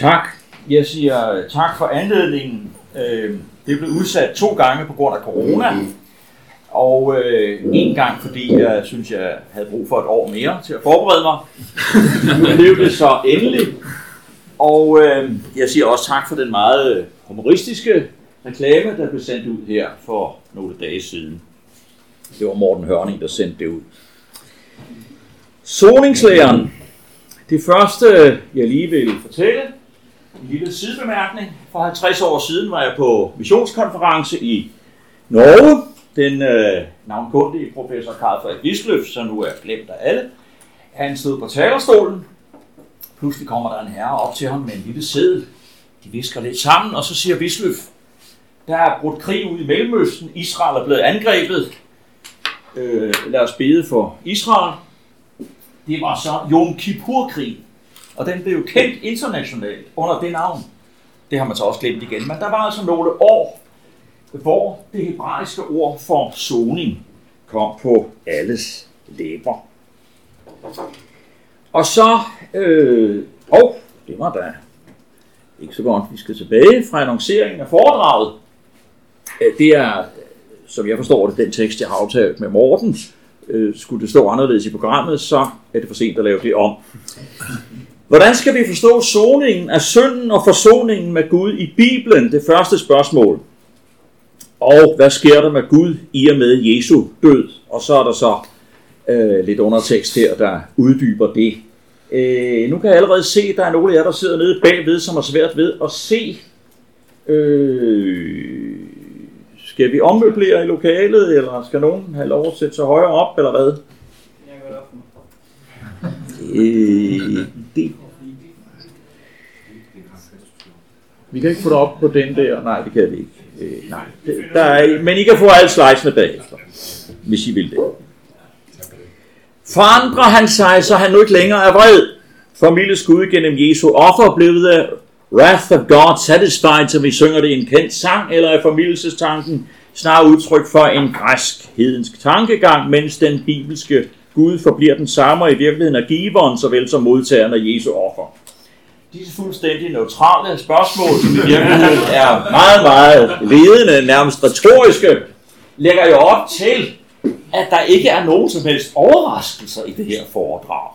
Tak. Jeg siger tak for anledningen. Øh, det blev udsat to gange på grund af corona. Og øh, en gang, fordi jeg synes, jeg havde brug for et år mere til at forberede mig. Nu blev det så endelig. Og øh, jeg siger også tak for den meget humoristiske reklame, der blev sendt ud her for nogle dage siden. Det var Morten Hørning, der sendte det ud. Soningslæren. Det første, jeg lige vil fortælle, en lille sidebemærkning. For 50 år siden var jeg på missionskonference i Norge. Den øh, navnkundige professor Karl Frederik Wisløf, som nu er glemt af alle, han stod på talerstolen. Pludselig kommer der en herre op til ham med en lille seddel. De visker lidt sammen, og så siger Wisløf, der er brudt krig ud i Mellemøsten. Israel er blevet angrebet. Øh, lad os bede for Israel. Det var så Yom Kippur-krig. Og den blev jo kendt internationalt under det navn. Det har man så også glemt igen. Men der var altså nogle år, hvor det hebraiske ord for soning kom på alles læber. Og så, øh, oh, det var da ikke så godt, vi skal tilbage fra annonceringen af foredraget. Øh, det er, som jeg forstår det, den tekst, jeg har aftalt med Morten. Øh, skulle det stå anderledes i programmet, så er det for sent at lave det om. Hvordan skal vi forstå soningen af synden og forsoningen med Gud i Bibelen? Det første spørgsmål. Og hvad sker der med Gud i og med Jesu død? Og så er der så øh, lidt undertekst her, der uddyber det. Øh, nu kan jeg allerede se, at der er nogle af jer, der sidder nede bagved, som har svært ved at se. Øh, skal vi ommøblere i lokalet, eller skal nogen have lov at sætte sig højere op, eller hvad? Øh, det. Vi kan ikke få det op på den der. Nej, det kan vi ikke. Øh, nej. Der er, men I kan få alle slicene bagefter, hvis I vil det. Forandrer han sig, så han nu ikke længere er vred. For skud Gud gennem Jesu offer blev det wrath of God satisfied, som vi synger det i en kendt sang, eller er formiddelsestanken snarere udtryk for en græsk hedensk tankegang, mens den bibelske Gud forbliver den samme, og i virkeligheden er giveren såvel som modtageren af Jesu offer. Disse fuldstændig neutrale spørgsmål, som i virkeligheden er meget, meget ledende, nærmest retoriske, lægger jo op til, at der ikke er nogen som helst overraskelser i det her foredrag.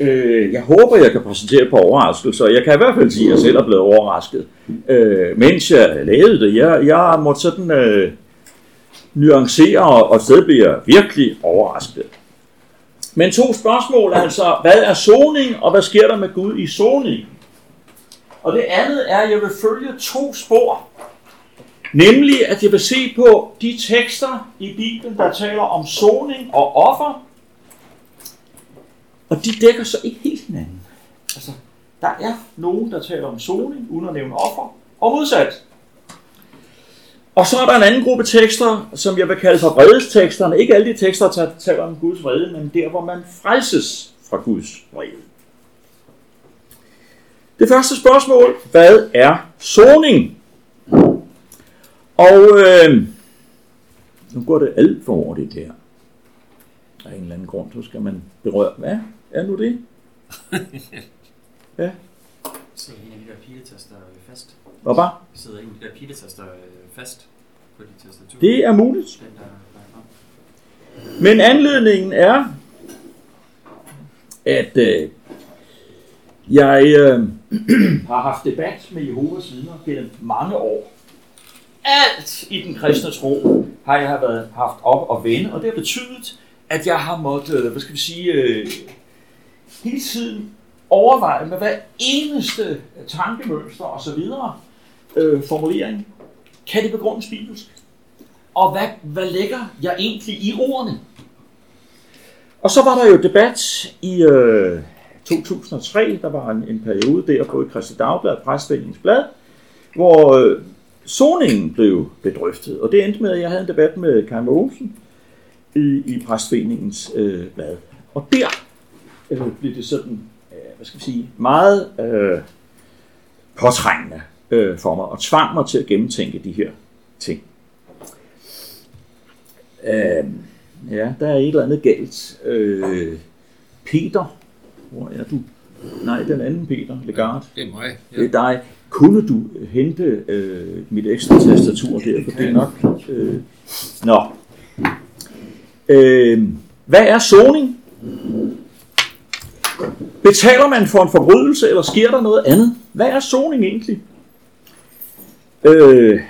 Øh, jeg håber, jeg kan præsentere på overraskelser. Jeg kan i hvert fald sige, at jeg selv er blevet overrasket, øh, mens jeg lavede det. Jeg, jeg måtte sådan øh, nuancere, og så bliver jeg virkelig overrasket. Men to spørgsmål altså, hvad er soning, og hvad sker der med Gud i soning? Og det andet er, at jeg vil følge to spor. Nemlig, at jeg vil se på de tekster i Bibelen, der taler om soning og offer. Og de dækker så ikke helt hinanden. Altså, der er nogen, der taler om soning, uden at nævne offer, og modsat. Og så er der en anden gruppe tekster, som jeg vil kalde for vredesteksterne. Ikke alle de tekster, der taler om Guds vrede, men der, hvor man frelses fra Guds vrede. Det første spørgsmål, hvad er soning? Og øh, nu går det alt for hurtigt her. Der er en eller anden grund, så skal man berøre. Hvad er nu det? Ja. Sidder en af de der piletaster fast? Hvad bare? Sidder en af de der piletaster fast på de tastaturer? Det er muligt. Den der. Men anledningen er, at øh, jeg øh, har haft debat med Jehovas vidner gennem mange år. Alt i den kristne tro har jeg været haft op og vende, og det har betydet, at jeg har måttet, øh, hvad skal vi sige, øh, hele tiden overveje med hver eneste tankemønster og så videre øh, formulering, kan det begrundes bibelsk? Og hvad, hvad lægger jeg egentlig i ordene? Og så var der jo debat i øh, 2003, der var en, en periode der på i Christi Dagblad, Præstforeningens Blad, hvor øh, soningen blev bedrøftet. Og det endte med, at jeg havde en debat med Kai Olsen i, i Præstforeningens øh, blad. Og der øh, blev det sådan, øh, hvad skal vi sige, meget øh, påtrængende øh, for mig, og tvang mig til at gennemtænke de her ting. Øh, ja, der er et eller andet galt. Øh, Peter, hvor er du? Nej, den anden Peter Legard. Det er mig. Ja. Det er dig. Kunne du hente øh, mit ekstra tastatur der, for det er nok... Øh, nå. Øh, hvad er soning? Betaler man for en forbrydelse, eller sker der noget andet? Hvad er soning egentlig? Øh,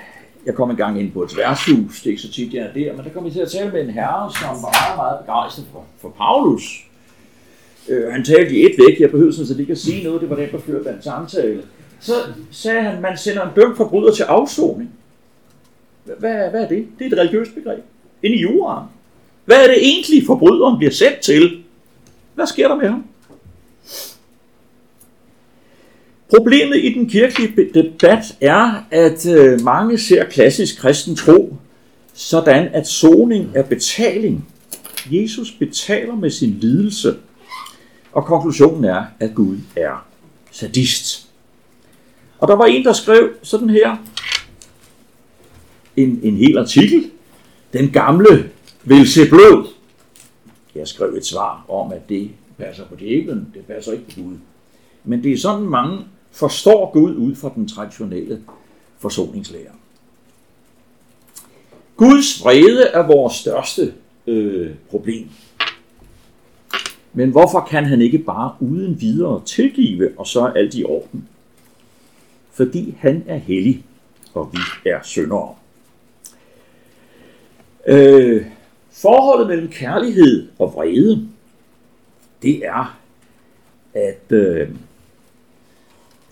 jeg kom en gang ind på et værtshus, det er ikke så tit, jeg er der, men der kom jeg til at tale med en herre, som var meget, meget begejstret for, for Paulus. Øh, han talte i et væk, jeg behøvede sådan set ikke at sige noget, det var den, der førte den samtale. Så sagde han, man sender en dømt forbryder til afsoning. Hvad, hvad er det? Det er et religiøst begreb. Ind i juraen. Hvad er det egentlig, forbryderen bliver sendt til? Hvad sker der med ham? Problemet i den kirkelige debat er, at øh, mange ser klassisk kristen tro sådan, at soning er betaling. Jesus betaler med sin lidelse, og konklusionen er, at Gud er sadist. Og der var en, der skrev sådan her, en, en hel artikel, den gamle vil se blod. Jeg skrev et svar om, at det passer på djævlen, det passer ikke på Gud. Men det er sådan, mange forstår Gud ud fra den traditionelle forsoningslære. Guds vrede er vores største øh, problem. Men hvorfor kan han ikke bare uden videre tilgive, og så er alt i orden? Fordi han er hellig, og vi er syndere. Øh, forholdet mellem kærlighed og vrede, det er, at øh,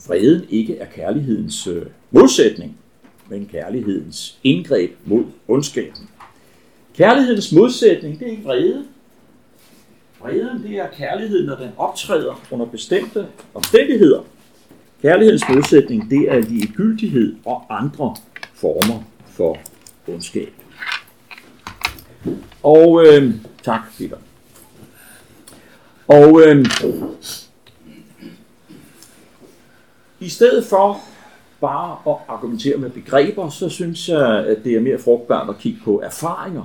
vreden ikke er kærlighedens øh, modsætning, men kærlighedens indgreb mod ondskaben. Kærlighedens modsætning, det er ikke vrede. Vreden, det er kærligheden, når den optræder under bestemte omstændigheder. Kærlighedens modsætning, det er ligegyldighed og andre former for ondskab. Og øh, tak, Peter. Og øh, i stedet for bare at argumentere med begreber, så synes jeg, at det er mere frugtbart at kigge på erfaringer.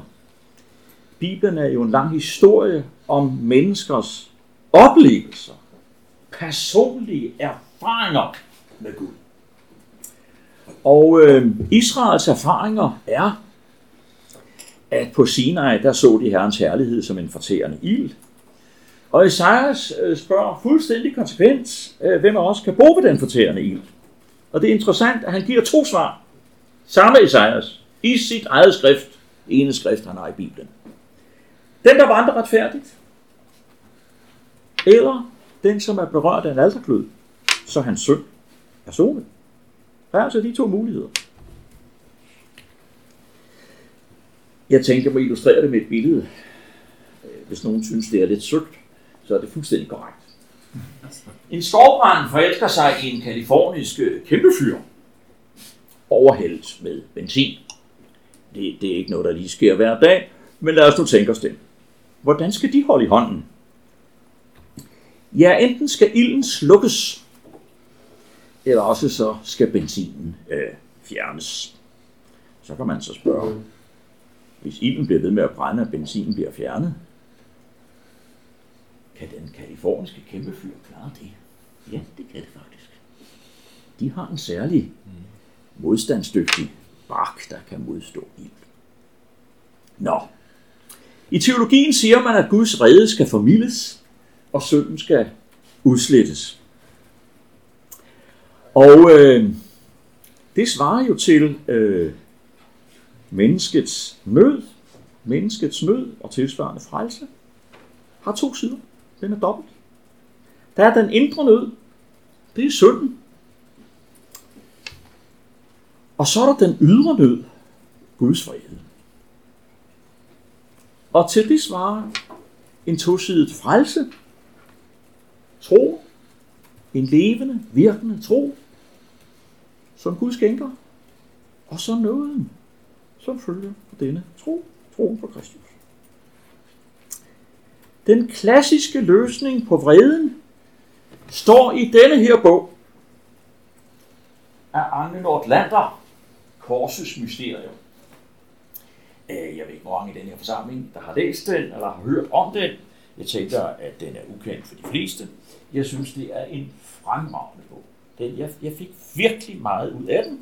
Bibelen er jo en lang historie om menneskers oplevelser, personlige erfaringer med Gud. Og øh, Israels erfaringer er, at på Sinai, der så de Herrens herlighed som en fortærende ild. Og Isaias øh, spørger fuldstændig konsekvent, øh, hvem af os kan bo ved den fortærende ild. Og det er interessant, at han giver to svar. Samme Isaias, i sit eget skrift, ene skrift, han har i Bibelen. Den, der vandrer retfærdigt, eller den, som er berørt af en alterklød, så hans søn er sonet. Der er altså de to muligheder. Jeg tænker på at illustrere det med et billede. Hvis nogen synes, det er lidt søgt, så er det fuldstændig korrekt. En skovbrand forelsker sig i en kalifornisk øh, kæmpefyr, overhældt med benzin. Det, det er ikke noget, der lige sker hver dag, men lad os nu tænke os det. Hvordan skal de holde i hånden? Ja, enten skal ilden slukkes, eller også så skal benzinen øh, fjernes. Så kan man så spørge, hvis ilden bliver ved med at brænde, og benzinen bliver fjernet, kan den kaliforniske kæmpefyr klare det? Ja, det kan det faktisk. De har en særlig modstandsdygtig bark, der kan modstå ild. Nå. I teologien siger man, at Guds rede skal formidles, og synden skal udslettes. Og øh, det svarer jo til øh, menneskets nød, menneskets nød og tilsvarende frelse, har to sider. Den er dobbelt. Der er den indre nød. Det er synden. Og så er der den ydre nød. Guds frihed. Og til det svarer en tosidet frelse. Tro. En levende, virkende tro. Som Gud skænker. Og så nåden, som følger denne tro. Troen på Kristus. Den klassiske løsning på vreden står i denne her bog af Anne Nordlander, Korsets Mysterium. Øh, jeg ved ikke, hvor mange i den her forsamling, der har læst den, eller har hørt om den. Jeg tænker, at den er ukendt for de fleste. Jeg synes, det er en fremragende bog. Den, jeg, jeg fik virkelig meget ud af den.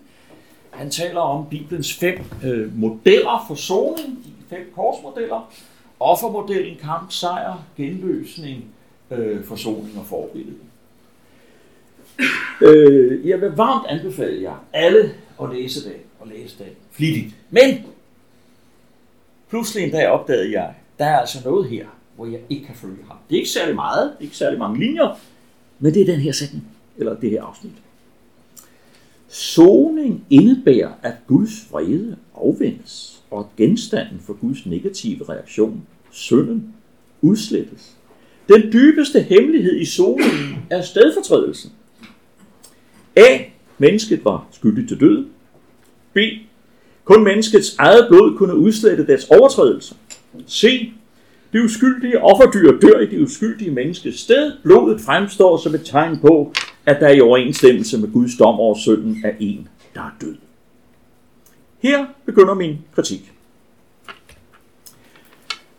Han taler om Bibelens fem øh, modeller for soning, de fem korsmodeller. Offermodellen, kamp, sejr, genløsning, øh, forsoning og forbillede. Øh, jeg vil varmt anbefale jer alle at læse den og læse den flittigt. Men pludselig en dag opdagede jeg, der er altså noget her, hvor jeg ikke kan følge ham. Det er ikke særlig meget, det er ikke særlig mange linjer, men det er den her sætning, eller det her afsnit. Soning indebærer, at Guds vrede afvendes, genstanden for Guds negative reaktion, synden, udslettes. Den dybeste hemmelighed i solen er stedfortrædelsen. A. Mennesket var skyldig til død. B. Kun menneskets eget blod kunne udslette dets overtrædelse. C. De uskyldige offerdyr dør i det uskyldige menneskes sted. Blodet fremstår som et tegn på, at der i overensstemmelse med Guds dom over synden er en, der er død. Her begynder min kritik.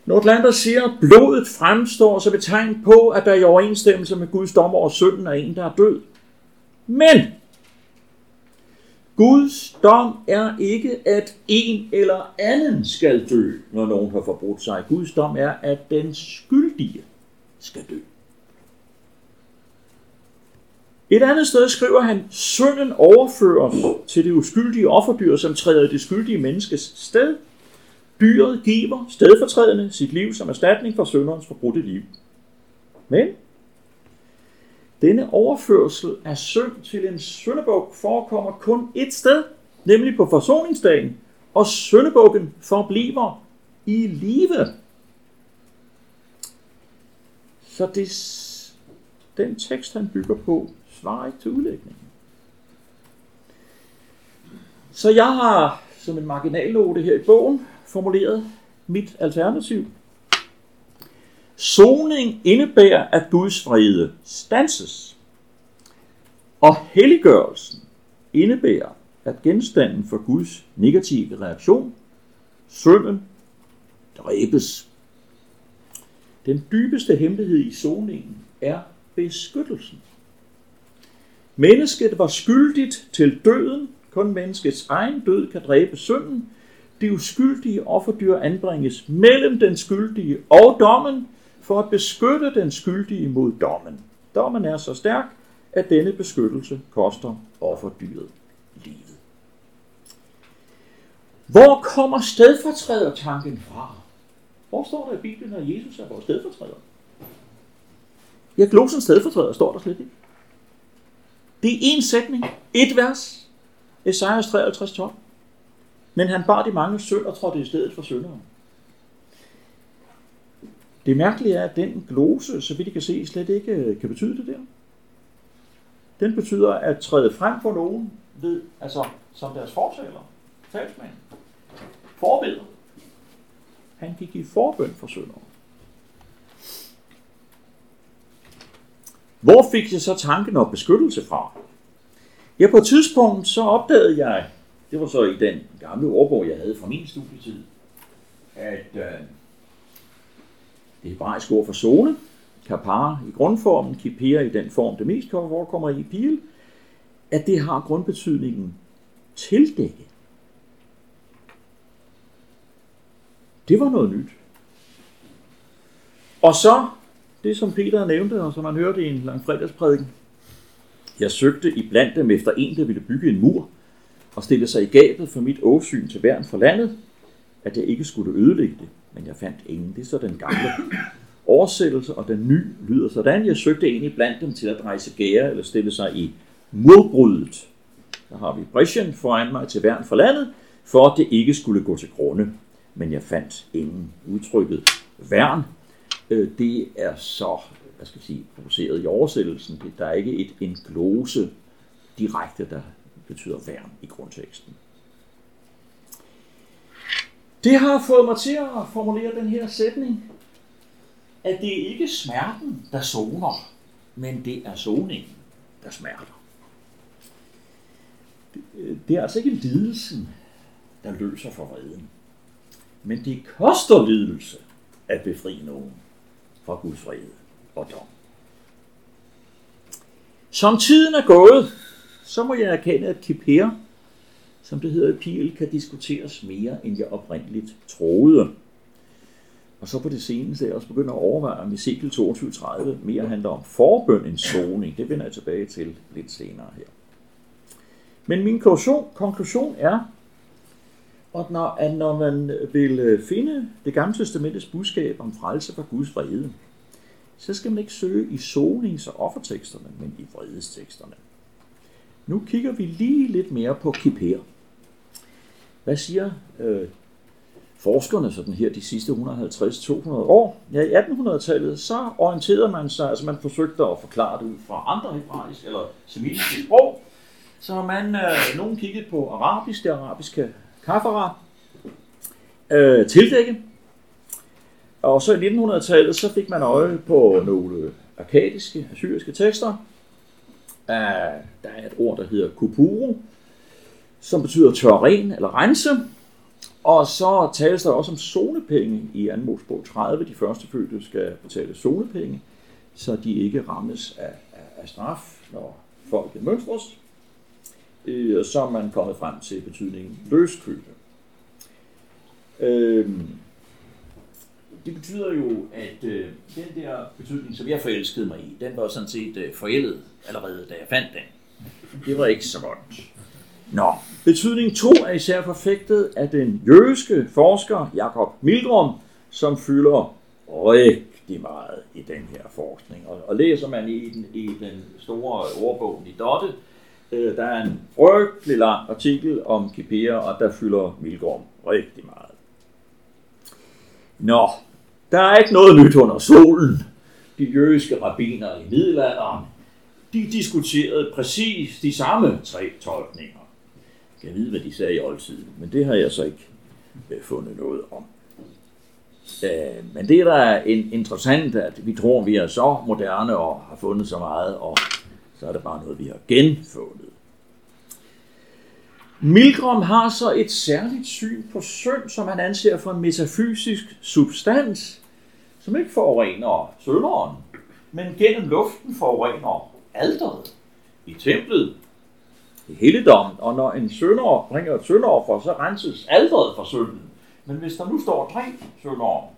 Nordlander siger, at blodet fremstår som et tegn på, at der er i overensstemmelse med Guds dom over synden af en, der er død. Men Guds dom er ikke, at en eller anden skal dø, når nogen har forbrudt sig. Guds dom er, at den skyldige skal dø. Et andet sted skriver han, synden overføres til det uskyldige offerdyr, som træder i det skyldige menneskes sted. Dyret giver stedfortrædende sit liv som erstatning for synderens forbrudte liv. Men denne overførsel af synd til en syndebuk forekommer kun et sted, nemlig på forsoningsdagen, og syndebukken forbliver i live. Så det, den tekst, han bygger på, svarer ikke til udlægningen. Så jeg har som en marginalnote her i bogen formuleret mit alternativ. Soning indebærer, at Guds vrede stanses. Og helliggørelsen indebærer, at genstanden for Guds negative reaktion, synden, dræbes. Den dybeste hemmelighed i soningen er beskyttelsen. Mennesket var skyldigt til døden. Kun menneskets egen død kan dræbe synden de uskyldige offerdyr anbringes mellem den skyldige og dommen for at beskytte den skyldige mod dommen. Dommen er så stærk, at denne beskyttelse koster offerdyret livet. Hvor kommer stedfortrædertanken fra? Hvor står der i Bibelen, at Jesus er vores stedfortræder? Ja, glosens stedfortræder står der slet ikke. Det er en sætning, et vers, Esajas 53, 12. Men han bar de mange synd og trådte i stedet for synderen. Det mærkelige er, at den glose, så vidt I kan se, slet ikke øh, kan betyde det der. Den betyder at træde frem for nogen ved, altså som deres fortaler, talsmand, forbeder. Han gik i forbøn for synderen. Hvor fik jeg så tanken om beskyttelse fra? Ja, på et tidspunkt så opdagede jeg, det var så i den gamle ordbog, jeg havde fra min studietid, at øh, det hebraiske ord for zone, kapar i grundformen, kipera i den form, det mest forekommer i pil, at det har grundbetydningen tildække. Det var noget nyt. Og så det, som Peter nævnte, og som man hørte i en lang fredagsprædiken. Jeg søgte i blandt dem efter en, der ville bygge en mur og stille sig i gabet for mit åsyn til værn for landet, at jeg ikke skulle ødelægge det, men jeg fandt ingen. Det er så den gamle oversættelse, og den nye lyder sådan. Jeg søgte ind i blandt dem til at rejse gære eller stille sig i murbryddet. Der har vi Bresjen foran mig til værn for landet, for at det ikke skulle gå til grunde. Men jeg fandt ingen udtrykket værn øh, det er så hvad skal jeg sige, produceret i oversættelsen. Der er ikke et, en glose direkte, der betyder værn i grundteksten. Det har fået mig til at formulere den her sætning, at det er ikke smerten, der zoner, men det er zoningen, der smerter. Det er altså ikke lidelsen, der løser for vreden, men det koster lidelse at befri nogen fra Guds vrede og dom. Som tiden er gået, så må jeg erkende, at Kiper, som det hedder i Pil, kan diskuteres mere, end jeg oprindeligt troede. Og så på det seneste er jeg også begyndt at overveje, om Ezekiel 22.30 mere handler om forbøn end soning. Det vender jeg tilbage til lidt senere her. Men min konklusion, konklusion er, at når, at når man vil øh, finde det gamle testamentets budskab om frelse fra Guds vrede, så skal man ikke søge i sonings- og offerteksterne, men i vredesteksterne. Nu kigger vi lige lidt mere på Kiper. Hvad siger øh, forskerne sådan her de sidste 150-200 år? Ja, i 1800-tallet, så orienterede man sig, altså man forsøgte at forklare det ud fra andre hebraiske eller semitiske sprog, så man, øh, nogen kiggede på arabisk, det arabiske kafara, øh, tildække, og så i 1900-tallet, så fik man øje på nogle arkadiske, assyriske tekster. Uh, der er et ord, der hedder kupuro, som betyder tørren eller rense. Og så tales der også om zonepenge i 2. Mosebog 30. De første fødte skal betale zonepenge, så de ikke rammes af, af, af straf, når folket mønstres. Øh, så er man kommet frem til betydningen løskøbe. Øh, det betyder jo, at øh, den der betydning, som jeg forelskede mig i, den var sådan set øh, forældet allerede, da jeg fandt den. Det var ikke så godt. Nå, betydning 2 er især forfægtet af den jødiske forsker Jakob Milgrom, som fylder rigtig meget i den her forskning. Og, og læser man i den, i den store ordbogen i Dotte, øh, der er en frygtelig lang artikel om kipere, og der fylder Milgrom rigtig meget. Nå, der er ikke noget nyt under solen. De jødiske rabbiner i middelalderen, de diskuterede præcis de samme tre tolkninger. Jeg kan vide, hvad de sagde i oldtiden, men det har jeg så ikke øh, fundet noget om. Øh, men det der er interessant, at vi tror, vi er så moderne og har fundet så meget, og så er det bare noget, vi har genfundet. Milgram har så et særligt syn på synd, som han anser for en metafysisk substans, som ikke forurener sønderen, men gennem luften forurener alderet i templet, i helligdommen. Og når en sønder bringer et sønderoffer, så renses alderet for synden. Men hvis der nu står tre sønder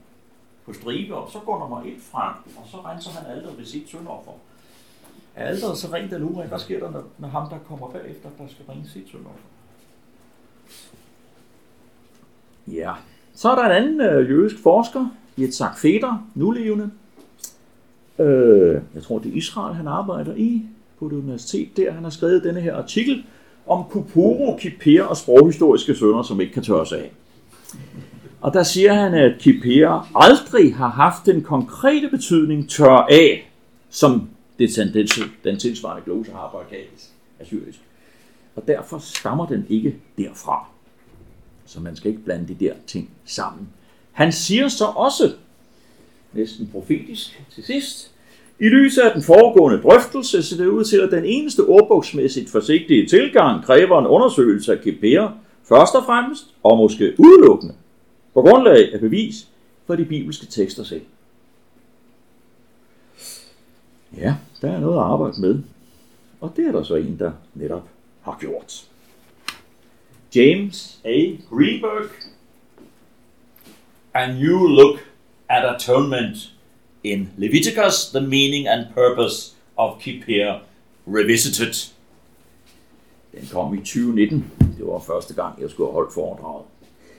på stribe, så går nummer et frem, og så renser han alderet ved sit sønderoffer. Er alderet så rent eller urent? Hvad sker der, når, ham, der kommer bagefter, der skal bringe sit sønderoffer? Ja, så er der en anden øh, jødisk forsker, Yitzhak Feder, nulevende. Øh, jeg tror, det er Israel, han arbejder i på det universitet der. Han har skrevet denne her artikel om Kupuro, Kiper og sproghistoriske sønder, som ikke kan tørres af. Og der siger han, at Kiper aldrig har haft den konkrete betydning tør af, som det, tendens, den tilsvarende glose har på arkadisk, assyrisk. Og derfor stammer den ikke derfra. Så man skal ikke blande de der ting sammen. Han siger så også, næsten profetisk til sidst, i lyset af den foregående drøftelse ser det ud til, at den eneste ordbogsmæssigt forsigtige tilgang kræver en undersøgelse af Kipera, først og fremmest, og måske udelukkende, på grundlag af bevis for de bibelske tekster selv. Ja, der er noget at arbejde med, og det er der så en, der netop har gjort. James A. Greenberg a new look at atonement in Leviticus, the meaning and purpose of Kippur revisited. Den kom i 2019. Det var første gang, jeg skulle have holdt foredraget.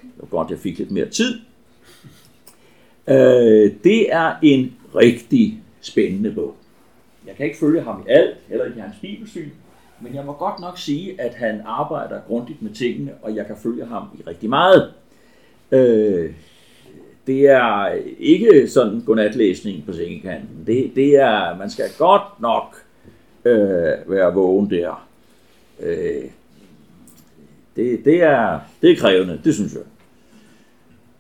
Det var godt, jeg fik lidt mere tid. Øh, det er en rigtig spændende bog. Jeg kan ikke følge ham i alt, eller i hans bibelsyn, men jeg må godt nok sige, at han arbejder grundigt med tingene, og jeg kan følge ham i rigtig meget. Øh, det er ikke sådan godnatlæsning på sengekanten. Det, det er, man skal godt nok øh, være vågen der. Øh, det, det, er, det er krævende, det synes jeg.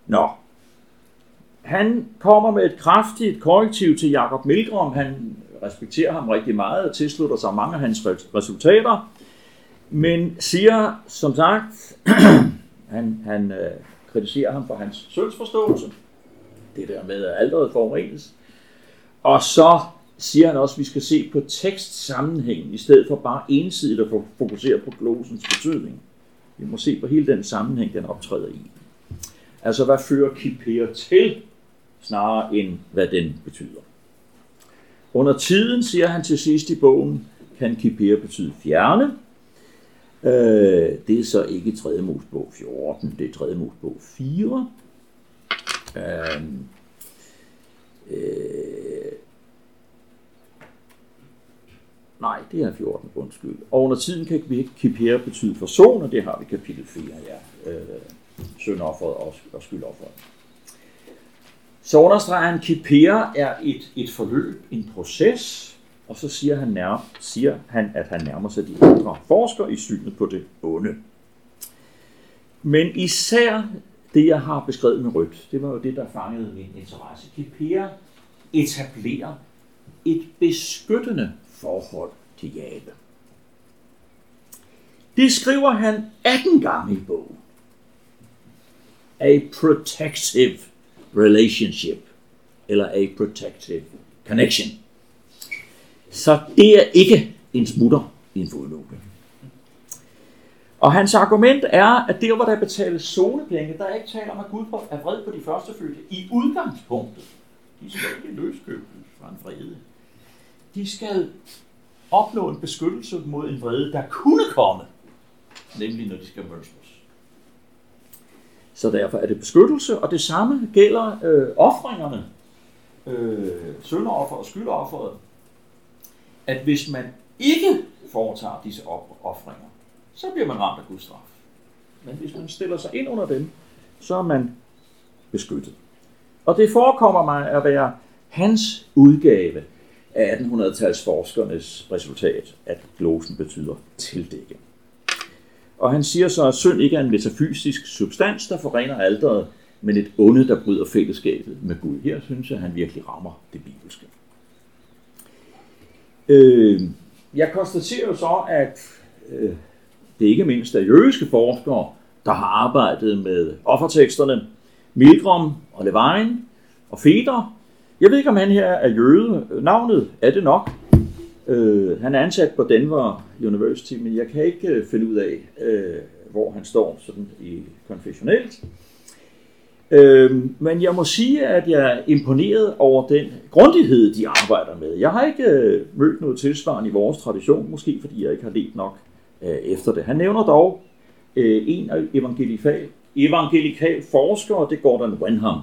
Nå. Han kommer med et kraftigt korrektiv til Jakob Milgrom. Han respekterer ham rigtig meget og tilslutter sig mange af hans resultater. Men siger, som sagt, han, han øh, kritiserer ham for hans syndsforståelse. Det der med, at alderet forurenes. Og så siger han også, at vi skal se på tekstsammenhængen, i stedet for bare ensidigt at fokusere på glosens betydning. Vi må se på hele den sammenhæng, den optræder i. Altså, hvad fører kipere til, snarere end hvad den betyder. Under tiden, siger han til sidst i bogen, kan kipere betyde fjerne. Øh, det er så ikke 3. Mosebog 14, det er 3. Mosebog 4. Øh, øh, nej, det er 14, undskyld. Og under tiden kan kipere betyde forson, og det har vi kapitel 4, ja. Øh, søndofferet og, og skyldofferet. Så understreger han, at kipere er et, et forløb, en proces, og så siger han, nær, siger han, at han nærmer sig de andre forskere i synet på det onde. Men især det, jeg har beskrevet med rødt, det var jo det, der fangede min interesse. Kipere etablerer et beskyttende forhold til Jabe. Det skriver han 18 gange i bogen. A protective relationship, eller a protective connection. Så det er ikke en smutter i en fodnote. Og hans argument er, at der, hvor der betales zonepenge, der er ikke tale om, at Gud er vred på de første fødte i udgangspunktet. De skal ikke løskøbes fra en vrede. De skal opnå en beskyttelse mod en vrede, der kunne komme, nemlig når de skal mønstres. Så derfor er det beskyttelse, og det samme gælder øh, offringerne, øh, sønderoffer og skyldofferet, at hvis man ikke foretager disse offringer, så bliver man ramt af Guds straf. Men hvis man stiller sig ind under dem, så er man beskyttet. Og det forekommer mig at være hans udgave af 1800-tals forskernes resultat, at glosen betyder tildække. Og han siger så, at synd ikke er en metafysisk substans, der forener alderet, men et onde, der bryder fællesskabet med Gud. Her synes jeg, at han virkelig rammer det bibelske. Øh, jeg konstaterer jo så, at øh, det ikke mindst er jødiske forskere, der har arbejdet med offerteksterne, Milgram og Levine og Feder. Jeg ved ikke, om han her er jøde. Navnet er det nok. Øh, han er ansat på Denver University, men jeg kan ikke øh, finde ud af, øh, hvor han står sådan i konfessionelt. Øh, men jeg må sige, at jeg er imponeret over den grundighed, de arbejder med. Jeg har ikke øh, mødt noget tilsvarende i vores tradition, måske fordi jeg ikke har let nok øh, efter det. Han nævner dog øh, en af evangelikal, evangelikal og det er Gordon Wenham.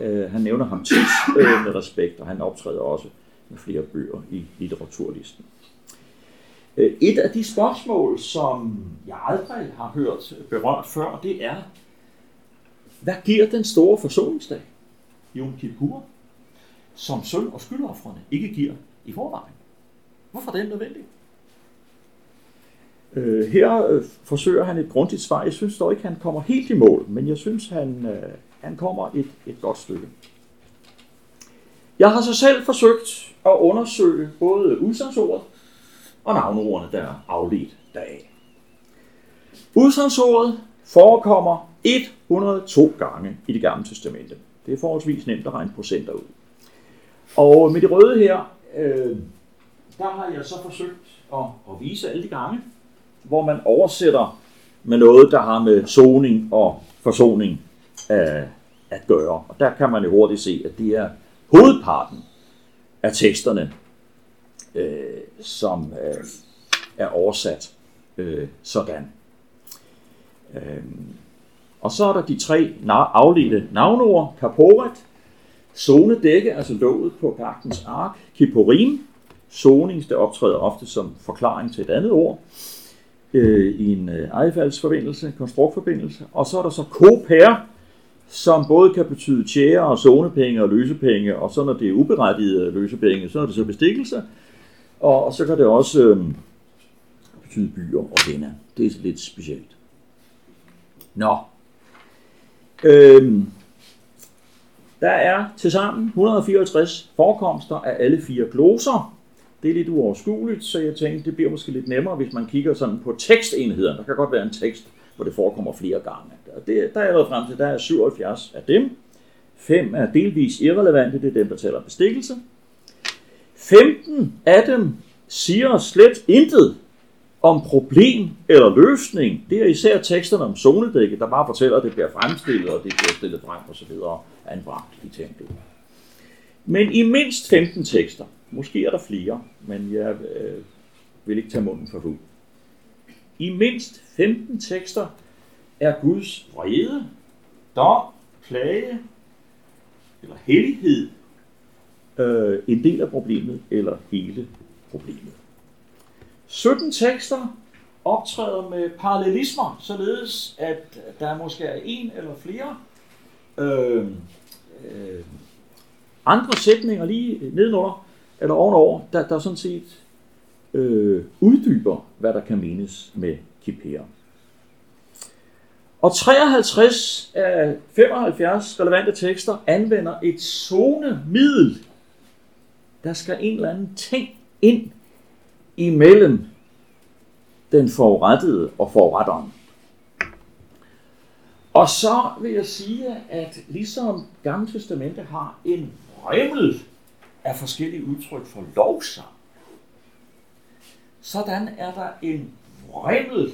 Øh, han nævner ham tit øh, med respekt, og han optræder også med flere bøger i litteraturlisten. Øh, et af de spørgsmål, som jeg aldrig har hørt berørt før, det er, hvad giver den store forsoningsdag, Yom Kippur, som søn og skyldoffrene ikke giver i forvejen? Hvorfor er den nødvendig? Øh, her øh, forsøger han et grundigt svar. Jeg synes dog ikke, han kommer helt i mål, men jeg synes, han, øh, han kommer et, et godt stykke. Jeg har så selv forsøgt at undersøge både udsagsordet og navneordene, der er afledt deraf. Udsagsordet forekommer 102 gange i det gamle testamente. Det er forholdsvis nemt at regne procenter ud. Og med det røde her, øh, der har jeg så forsøgt at, at vise alle de gange, hvor man oversætter med noget, der har med soning og forsoning øh, at gøre. Og der kan man jo hurtigt se, at det er hovedparten af teksterne, øh, som øh, er oversat øh, sådan. Øh, og så er der de tre afledte navnord, kaporet, zonedække, altså låget på pagtens ark, kiporim, zoning, det optræder ofte som forklaring til et andet ord, øh, i en øh, ejefaldsforbindelse, konstruktforbindelse, og så er der så kopær, som både kan betyde tjære og zonepenge og løsepenge, og så når det er uberettigede øh, løsepenge, så er det så bestikkelse, og, og så kan det også øh, betyde byer og venner. Det er lidt specielt. Nå. Øhm, der er til sammen 154 forekomster af alle fire gloser. Det er lidt uoverskueligt, så jeg tænkte, det bliver måske lidt nemmere, hvis man kigger sådan på tekstenheder. Der kan godt være en tekst, hvor det forekommer flere gange. Og det, der er jeg været frem til, der er 77 af dem. Fem er delvis irrelevante, det er dem, der taler bestikkelse. 15 af dem siger slet intet om problem eller løsning. Det er især teksterne om zonedækket, der bare fortæller, at det bliver fremstillet, og det bliver stillet frem og så videre anbragt i templet. Men i mindst 15 tekster, måske er der flere, men jeg øh, vil ikke tage munden for fuld. I mindst 15 tekster er Guds vrede, dom, plage eller hellighed øh, en del af problemet eller hele problemet. 17 tekster optræder med parallelismer, således at der måske er en eller flere øh, øh, andre sætninger lige nedenunder eller ovenover, der, der sådan set øh, uddyber, hvad der kan menes med kipære. Og 53 af 75 relevante tekster anvender et zonemiddel. Der skal en eller anden ting ind imellem den forurettede og foruretteren. Og så vil jeg sige, at ligesom Gamle Testamente har en rømmel af forskellige udtryk for lovsang, sådan er der en remmel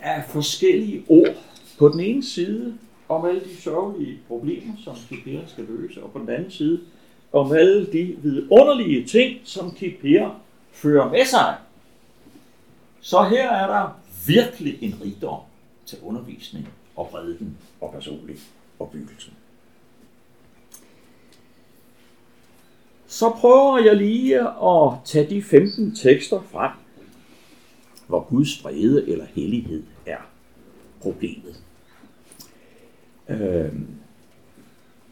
af forskellige ord. På den ene side om alle de sørgelige problemer, som Kipper skal løse, og på den anden side om alle de vidunderlige ting, som Kipper fører med sig. Så her er der virkelig en rigdom til undervisning og prædiken og personlig opbyggelse. Så prøver jeg lige at tage de 15 tekster frem, hvor Guds vrede eller hellighed er problemet. Øh,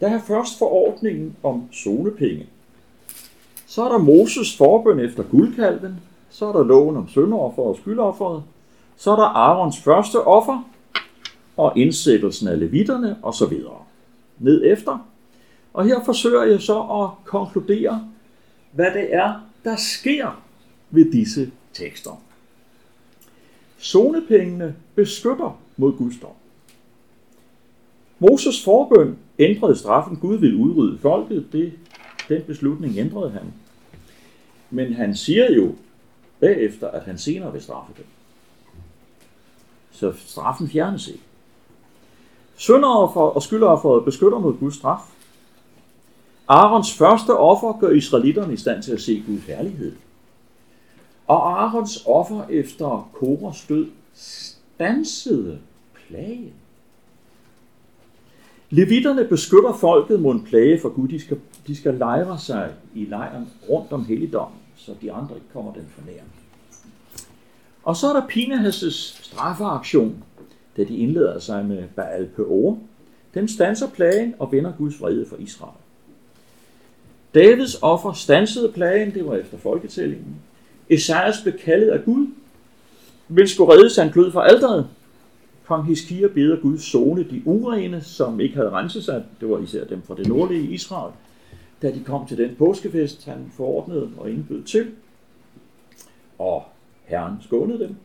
der er først forordningen om solepenge. Så er der Moses forbøn efter guldkalven. Så er der loven om sønderoffer og skyldofferet. Så er der Arons første offer og indsættelsen af levitterne osv. Ned efter. Og her forsøger jeg så at konkludere, hvad det er, der sker ved disse tekster. Zonepengene beskytter mod Guds dom. Moses forbøn ændrede straffen. Gud ville udrydde folket. Det, den beslutning ændrede han. Men han siger jo bagefter, at han senere vil straffe dem. Så straffen fjernes ikke. Sønderoffer og skyldofferet beskytter mod Guds straf. Arons første offer gør israelitterne i stand til at se Guds herlighed. Og Arons offer efter Koras død stansede plagen. Levitterne beskytter folket mod en plage, for Gud de skal, de skal lejre sig i lejren rundt om helligdommen, så de andre ikke kommer den for nær. Og så er der Pinahas' straffeaktion, da de indleder sig med Baal Peor. Den stanser plagen og vender Guds vrede for Israel. Davids offer stansede plagen, det var efter folketællingen. Esajas blev kaldet af Gud, men skulle reddes han glød fra alderet. Kong Hiskia beder Gud zone de urene, som ikke havde renset sig. Det var især dem fra det nordlige Israel. Da de kom til den påskefest, han forordnede og indbød til. Og Herren skånede dem.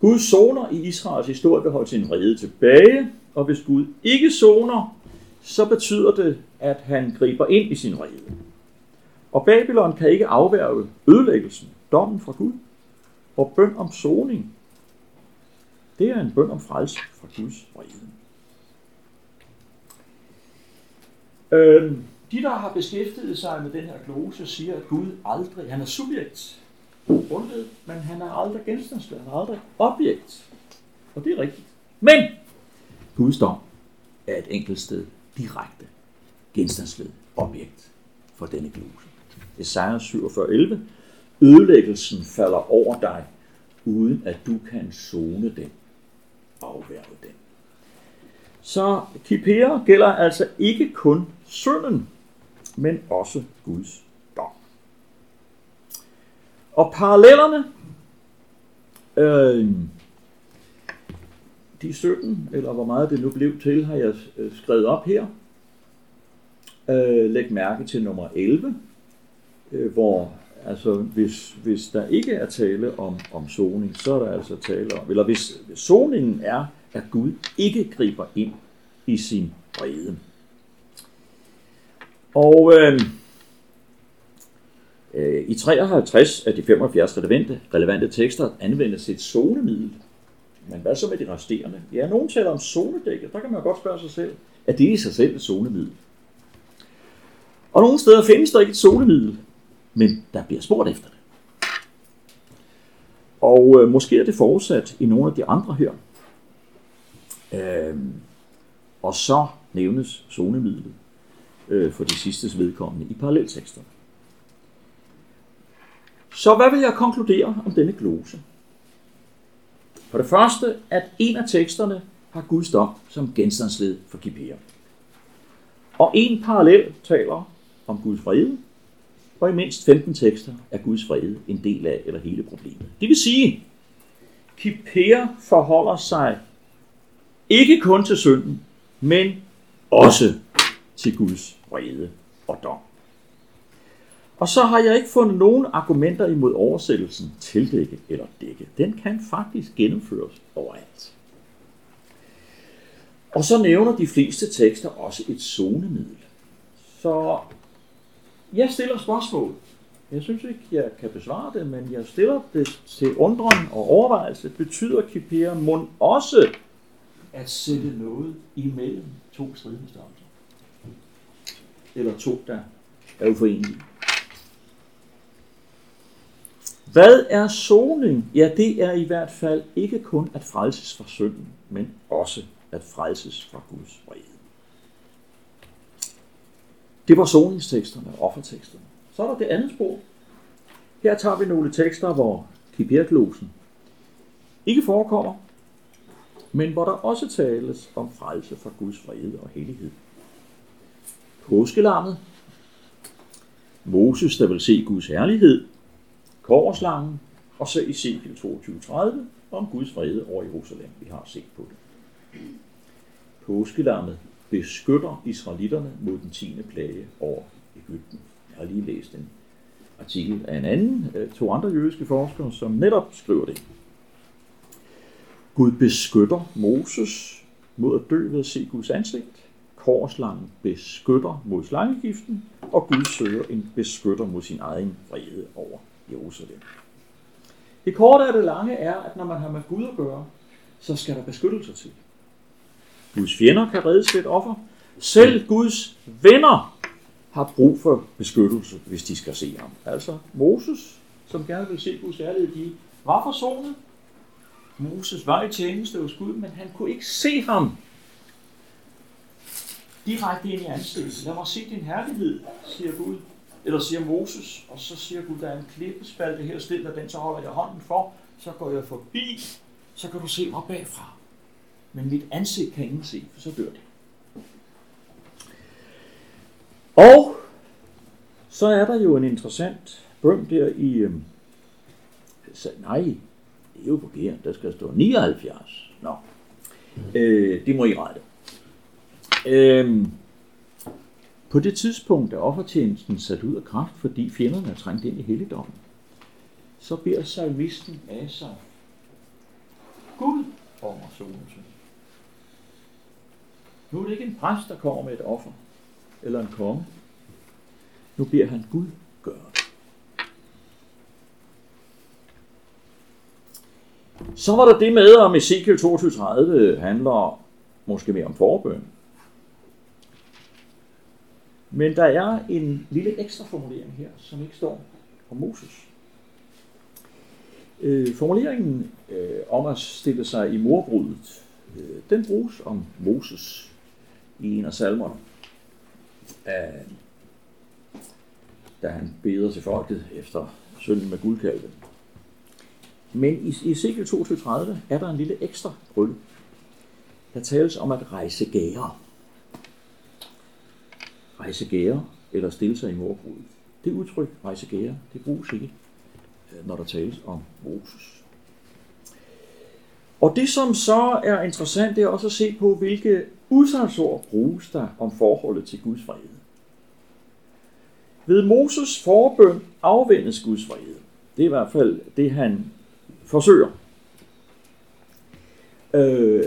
Gud soner i Israels historie vil holde sin rede tilbage, og hvis Gud ikke soner, så betyder det, at han griber ind i sin rede. Og Babylon kan ikke afværge ødelæggelsen, dommen fra Gud, og bøn om soning. Det er en bøn om frelse fra Guds rede. Øhm, de, der har beskæftiget sig med den her glose, siger, at Gud aldrig, han er subjekt, grundled, men han er aldrig genstandsled, han er aldrig objekt. Og det er rigtigt. Men Guds dom er et enkelt sted direkte genstandsled objekt for denne glose. Esajas 47.11 Ødelæggelsen falder over dig, uden at du kan zone den, afværge den. Så kipere gælder altså ikke kun synden, men også Guds dom. Og parallellerne, øh, de 17, eller hvor meget det nu blev til, har jeg øh, skrevet op her. Øh, læg mærke til nummer 11, øh, hvor altså hvis, hvis der ikke er tale om, om zoning, så er der altså tale om, eller hvis, hvis zoningen er, at Gud ikke griber ind i sin vrede. Og øh, Øh, I 53 af de 75 relevante, relevante tekster anvendes et zonemiddel. Men hvad så med de resterende? Ja, nogen taler om zonedækket. Der kan man godt spørge sig selv, er det i sig selv et zonemiddel? Og nogle steder findes der ikke et zonemiddel, men der bliver spurgt efter det. Og øh, måske er det forudsat i nogle af de andre her. Øh, og så nævnes zonemidlet øh, for de sidste vedkommende i parallelteksterne. Så hvad vil jeg konkludere om denne glose? For det første, at en af teksterne har Guds dom som genstandsled for Kipper. Og en parallel taler om Guds fred, og i mindst 15 tekster er Guds fred en del af eller hele problemet. Det vil sige, Kipper forholder sig ikke kun til synden, men også til Guds vrede og dom. Og så har jeg ikke fundet nogen argumenter imod oversættelsen tildække eller dække. Den kan faktisk gennemføres overalt. Og så nævner de fleste tekster også et zonemiddel. Så jeg stiller spørgsmål. Jeg synes ikke, jeg kan besvare det, men jeg stiller det til undren og overvejelse. Betyder Kipera mund også at sætte noget imellem to stridende stammer? Eller to, der er uforenelige? Hvad er soning? Ja, det er i hvert fald ikke kun at frelses fra synden, men også at frelses fra Guds vrede. Det var soningsteksterne og offerteksterne. Så er der det andet spor. Her tager vi nogle tekster, hvor kiperglosen ikke forekommer, men hvor der også tales om frelse fra Guds vrede og hellighed. Påskelammet, Moses, der vil se Guds herlighed, korslangen, og så Ezekiel 22.30 om Guds vrede over Jerusalem. Vi har set på det. Påskelammet beskytter israelitterne mod den tiende plage over Ægypten. Jeg har lige læst en artikel af en anden, øh, to andre jødiske forskere, som netop skriver det. Gud beskytter Moses mod at dø ved at se Guds ansigt. Korslangen beskytter mod slangegiften, og Gud søger en beskytter mod sin egen vrede over Jerusalem. Det korte af det lange er, at når man har med Gud at gøre, så skal der beskyttelse til. Guds fjender kan reddes ved et offer. Selv Guds venner har brug for beskyttelse, hvis de skal se ham. Altså Moses, som gerne vil se Guds ærlighed, de var forsonet. Moses var i tjeneste hos Gud, men han kunne ikke se ham direkte ind i ansigtet. Lad mig se din herlighed, siger Gud. Eller siger Moses, og så siger Gud, der er en klippespalte her, stil den, så holder jeg hånden for, så går jeg forbi, så kan du se mig bagfra. Men mit ansigt kan ingen se, for så dør det. Og så er der jo en interessant bøm der i... Øh, nej, det er jo forkert. Der skal stå 79. Nå, øh, det må I rette. Øhm, på det tidspunkt er offertjenesten sat ud af kraft, fordi fjenderne er trængt ind i helligdommen. Så beder salmisten af sig Gud om at Nu er det ikke en præst, der kommer med et offer, eller en konge. Nu beder han Gud gøre det. Så var der det med, om Ezekiel 22.30 handler måske mere om forbøn, men der er en lille ekstra formulering her, som ikke står om Moses. Øh, formuleringen øh, om at stille sig i morbruddet, øh, den bruges om Moses i en af salmerne, øh, da han beder til folket efter synden med guldkalven. Men i Ezekiel 22.30 er der en lille ekstra krølle. Der tales om at rejse gærer rejse gære eller stille sig i morbrud. Det udtryk, rejse gære, det bruges ikke, øh, når der tales om Moses. Og det, som så er interessant, det er også at se på, hvilke udsagsord bruges der om forholdet til Guds vrede. Ved Moses forbøn afvendes Guds vrede. Det er i hvert fald det, han forsøger. Øh,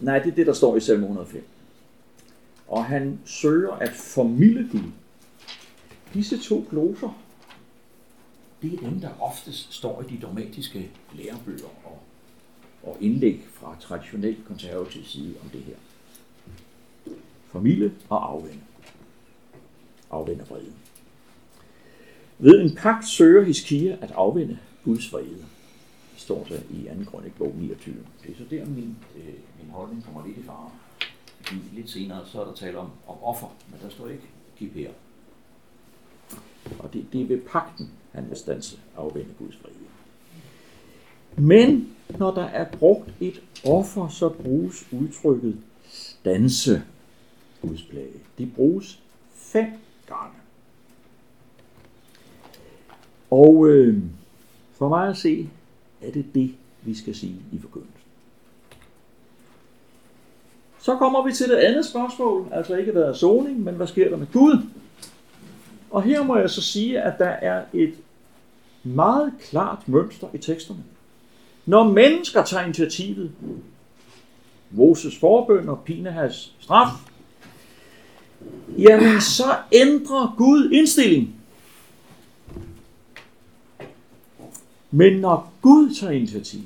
nej, det er det, der står i salme 105 og han søger at formilde Gud. Disse to gloser det er dem, der oftest står i de dogmatiske lærebøger og, og indlæg fra traditionelt konservativ side om det her. Familie og afvende. Afvende vreden. Ved en pagt søger Hiskia at afvende Guds vrede. Det står der i 2. Grønne bog 29. Det er så der, min, øh, min holdning kommer lidt i fare. Lidt senere så er der tale om, om offer, men der står ikke her. Og det, det er ved pakten, han vil stanse afvende Guds fred. Men når der er brugt et offer, så bruges udtrykket stanse Guds plage. Det bruges fem gange. Og øh, for mig at se, er det det, vi skal sige i forkyndelsen. Så kommer vi til det andet spørgsmål, altså ikke hvad er soning, men hvad sker der med Gud? Og her må jeg så sige, at der er et meget klart mønster i teksterne. Når mennesker tager initiativet, Moses forbøn og Pinehas straf, jamen så ændrer Gud indstilling. Men når Gud tager initiativ,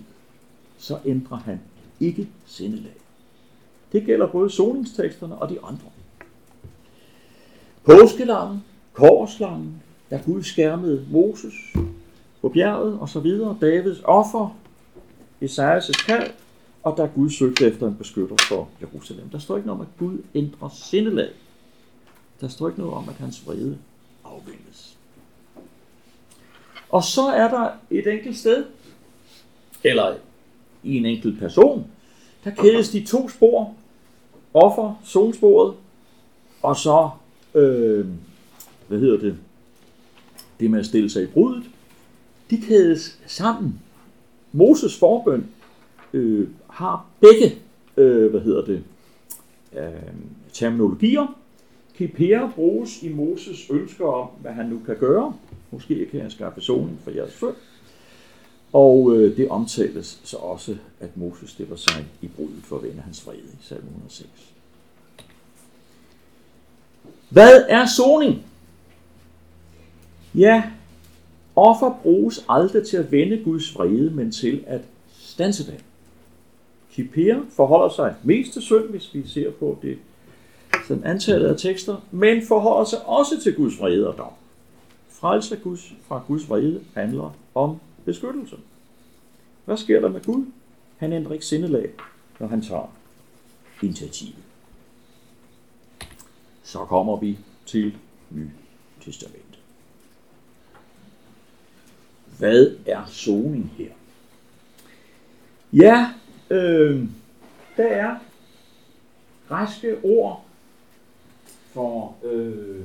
så ændrer han ikke sindelag. Det gælder både soningsteksterne og de andre. Påskelammen, korslangen, da Gud skærmede Moses på bjerget og så videre, Davids offer, Esajas kald, og da Gud søgte efter en beskytter for Jerusalem. Der står ikke noget om, at Gud ændrer sindelag. Der står ikke noget om, at hans vrede afvendes. Og så er der et enkelt sted, eller i en enkelt person, der kædes de to spor, offer, solsporet, og så, øh, hvad hedder det, det med at stille sig i brudet, de kædes sammen. Moses forbøn øh, har begge, øh, hvad hedder det, øh, terminologier. Kipera bruges i Moses ønsker om, hvad han nu kan gøre. Måske kan jeg skaffe solen for jeres søn. Og øh, det omtales så også, at Moses stiller sig i brudet for at vende hans vrede i salm 106. Hvad er soning? Ja, offer bruges aldrig til at vende Guds vrede, men til at stanse den. Kipper forholder sig mest til synd, hvis vi ser på det sådan antallet af tekster, men forholder sig også til Guds vrede og dom. Frelse Guds, fra Guds vrede handler om beskyttelse. Hvad sker der med Gud? Han ændrer ikke sindelag, når han tager initiativet. Så kommer vi til Ny Testament. Hvad er soning her? Ja, øh, der er græske ord for øh,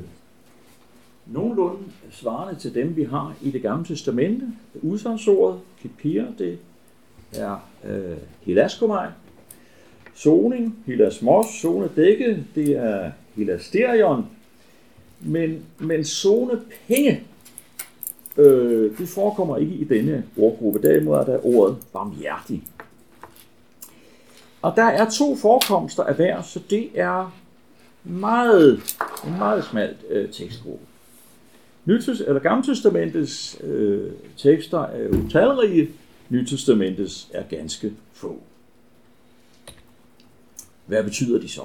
nogenlunde svarende til dem, vi har i det gamle testamente. Udsagsordet, kipir, det er øh, hilaskomai. Soning, hilasmos, zone dække, det er hilasterion. Men, men zone penge, øh, det forekommer ikke i denne ordgruppe. Derimod er der ordet barmhjertig. Og der er to forekomster af hver, så det er meget, en meget smalt øh, tekstgruppe. Nytest, eller Gammeltestamentets øh, tekster er jo talrige, Nytestamentets er ganske få. Hvad betyder de så?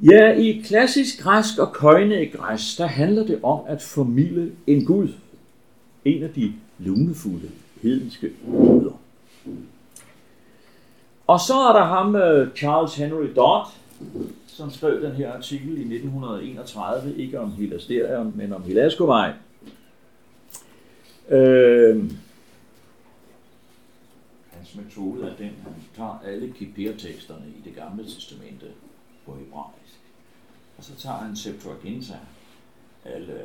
Ja, i klassisk græsk og græsk, der handler det om at formidle en Gud. En af de lunefulde hedenske guder. Og så er der ham, øh, Charles Henry Dodd, som skrev den her artikel i 1931, ikke om Hilasterion, men om Hilaskovej. Øh, hans metode er den, han tager alle kipir-teksterne i det gamle testamente på hebraisk. Og så tager han Septuaginta, alle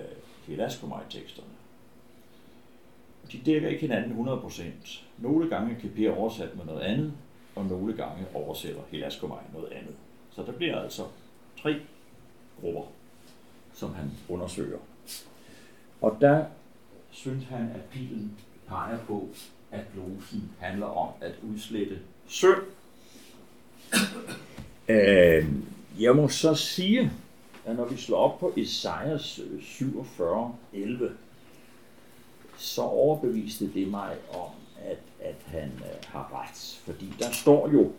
Hilaskomai-teksterne. De dækker ikke hinanden 100%. Nogle gange er Kipir oversat med noget andet, og nogle gange oversætter Hilaskomai noget andet. Så der bliver altså tre grupper, som han undersøger. Og der synes han, at pilen peger på, at glosen handler om at udslette synd. Øh, jeg må så sige, at når vi slår op på Esajas øh, 47, 11, så overbeviste det mig om, at, at han øh, har ret. Fordi der står jo,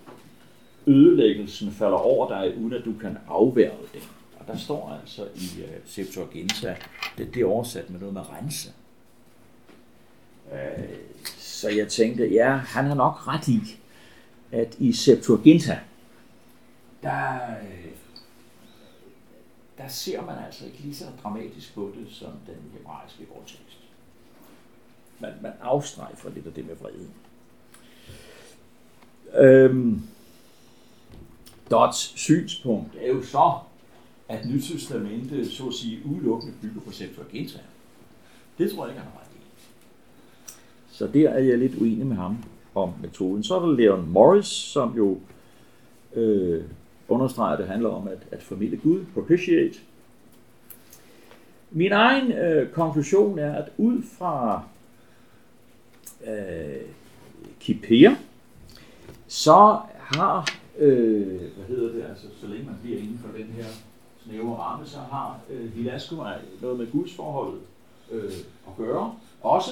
ødelæggelsen falder over dig, uden at du kan afværge den. Og der står altså i uh, Septuaginta, det, det er oversat med noget med rense. Uh, så jeg tænkte, ja, han har nok ret i, at i Septuaginta, der, øh, der ser man altså ikke lige så dramatisk på det, som den hebraiske grundtekst. Man, man afstrejfer lidt af det med vreden. Øhm, Dots synspunkt er jo så, at Nytestamentet så at sige udelukkende bygger på Septuaginta. Det tror jeg ikke, han har ret i. Så der er jeg lidt uenig med ham om metoden. Så er der Leon Morris, som jo øh, understreger, at det handler om at, at formidle Gud, propitiate. Min egen øh, konklusion er, at ud fra øh, Kipper, så har, øh, hvad hedder det, altså så længe man bliver inden for den her snævre ramme, så har øh, Hilasko noget med Guds forholdet øh, at gøre også.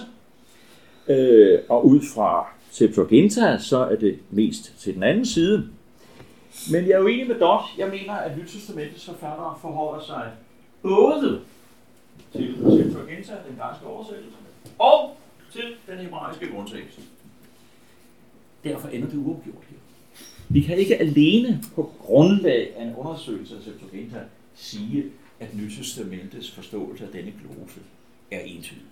Øh, og ud fra Septuaginta, så er det mest til den anden side. Men jeg er jo enig med Dot. Jeg mener, at Nytestamentets forfattere forholder sig både til Septuaginta, den græske oversættelse, og til den hebraiske grundtekst. Derfor ender det uafgjort her. Vi kan ikke alene på grundlag af en undersøgelse af Septuaginta sige, at Nytestamentets forståelse af denne glose er entydig.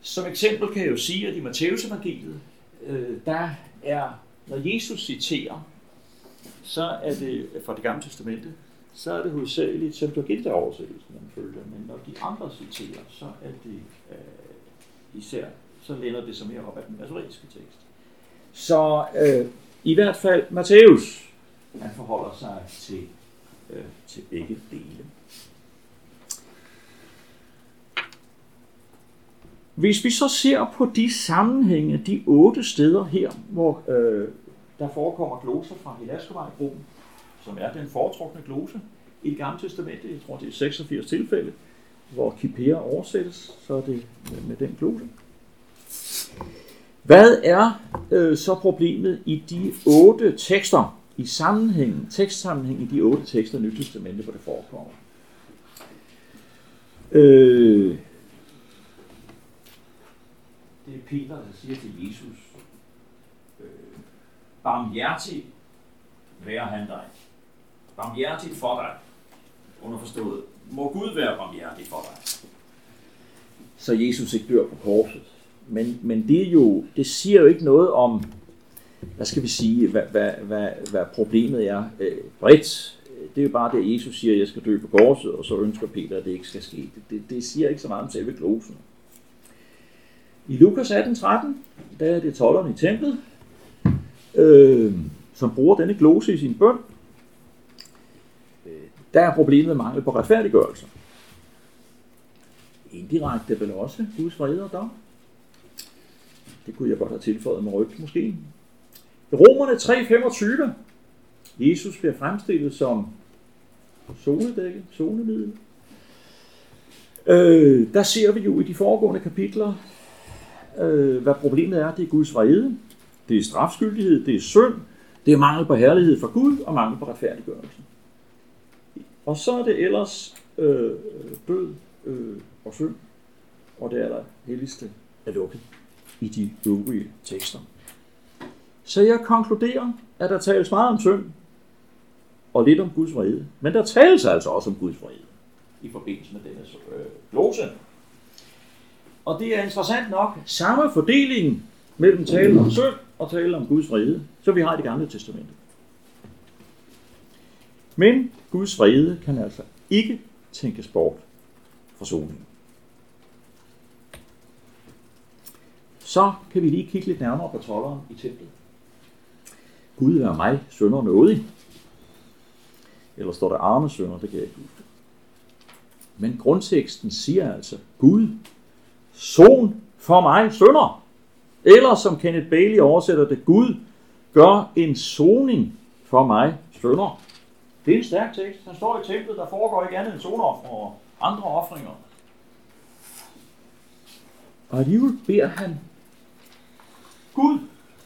Som eksempel kan jeg jo sige, at i Matteus evangeliet, øh, der er, når Jesus citerer, så er det fra det gamle testamente, så er det hovedsageligt Septuaginta oversættelsen, man følger. Men når de andre citerer, så er det øh, især, så lænder det sig mere op af den masoriske tekst. Så øh, i hvert fald Matthæus, han forholder sig til, øh, til begge dele. Hvis vi så ser på de sammenhænge, de otte steder her, hvor øh, der forekommer gloser fra Hilaskevej-gruppen, som er den foretrukne glose i det gamle testamente, jeg tror det er 86 tilfælde, hvor Kipea oversættes, så er det med den glose. Hvad er øh, så problemet i de otte tekster, i sammenhæng, tekstsammenhæng i de otte tekster i Nyt hvor det forekommer? Øh, det er Peter, der siger til Jesus, øh, barmhjertig være han dig. Barmhjertig for dig. Underforstået. Må Gud være barmhjertig for dig. Så Jesus ikke dør på korset. Men, men det, er jo, det siger jo ikke noget om, hvad skal vi sige, hvad, hvad, hvad, hvad problemet er øh, bredt. Det er jo bare det, Jesus siger, at jeg skal dø på korset, og så ønsker Peter, at det ikke skal ske. Det, det, det siger ikke så meget om selve glosen. I Lukas 18.13, der er det tolleren i templet, øh, som bruger denne glose i sin bøn. Øh, der er problemet mangel på retfærdiggørelse. Indirekte vel også Guds vrede og dom. Det kunne jeg godt have tilføjet med ryg måske. I Romerne 3.25, Jesus bliver fremstillet som zonedække, zonemiddel. Øh, der ser vi jo i de foregående kapitler, øh, hvad problemet er. Det er Guds vrede, det er strafskyldighed, det er synd, det er mangel på herlighed for Gud og mangel på retfærdiggørelse. Og så er det ellers øh, øh død øh, og synd, og det er der helligste er lukket i de øvrige tekster. Så jeg konkluderer, at der tales meget om synd, og lidt om Guds vrede. Men der tales altså også om Guds vrede i forbindelse med denne øh, glose. Og det er interessant nok samme fordeling mellem tale om synd og tale om Guds vrede, som vi har i det gamle testamente. Men Guds vrede kan altså ikke tænkes bort fra solen. Så kan vi lige kigge lidt nærmere på tolleren i templet. Gud er mig, sønder nådig. Eller står der arme sønder, det kan jeg ikke huske. Men grundteksten siger altså, Gud, son for mig, sønder. Eller som Kenneth Bailey oversætter det, Gud gør en soning for mig, sønder. Det er en stærk tekst. Han står i templet, der foregår ikke andet end sonoffer og andre offringer. Og alligevel beder han Gud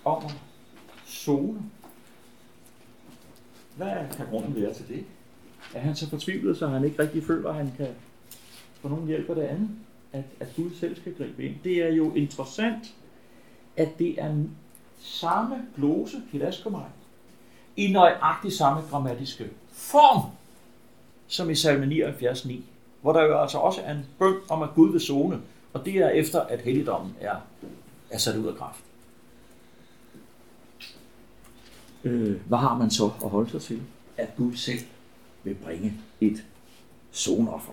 om at zone. Hvad kan grunden være til det? Er han så fortvivlet, så han ikke rigtig føler, at han kan få nogen hjælp af det andet? At, at Gud selv skal gribe ind. Det er jo interessant, at det er samme glose, hilaskomaj, i nøjagtig samme grammatiske form, som i salme 79.9, hvor der jo altså også er en bøn om, at Gud vil zone, og det er efter, at helligdommen er, er sat ud af kraft. Øh, hvad har man så at holde sig til? At Gud selv vil bringe et zonoffer.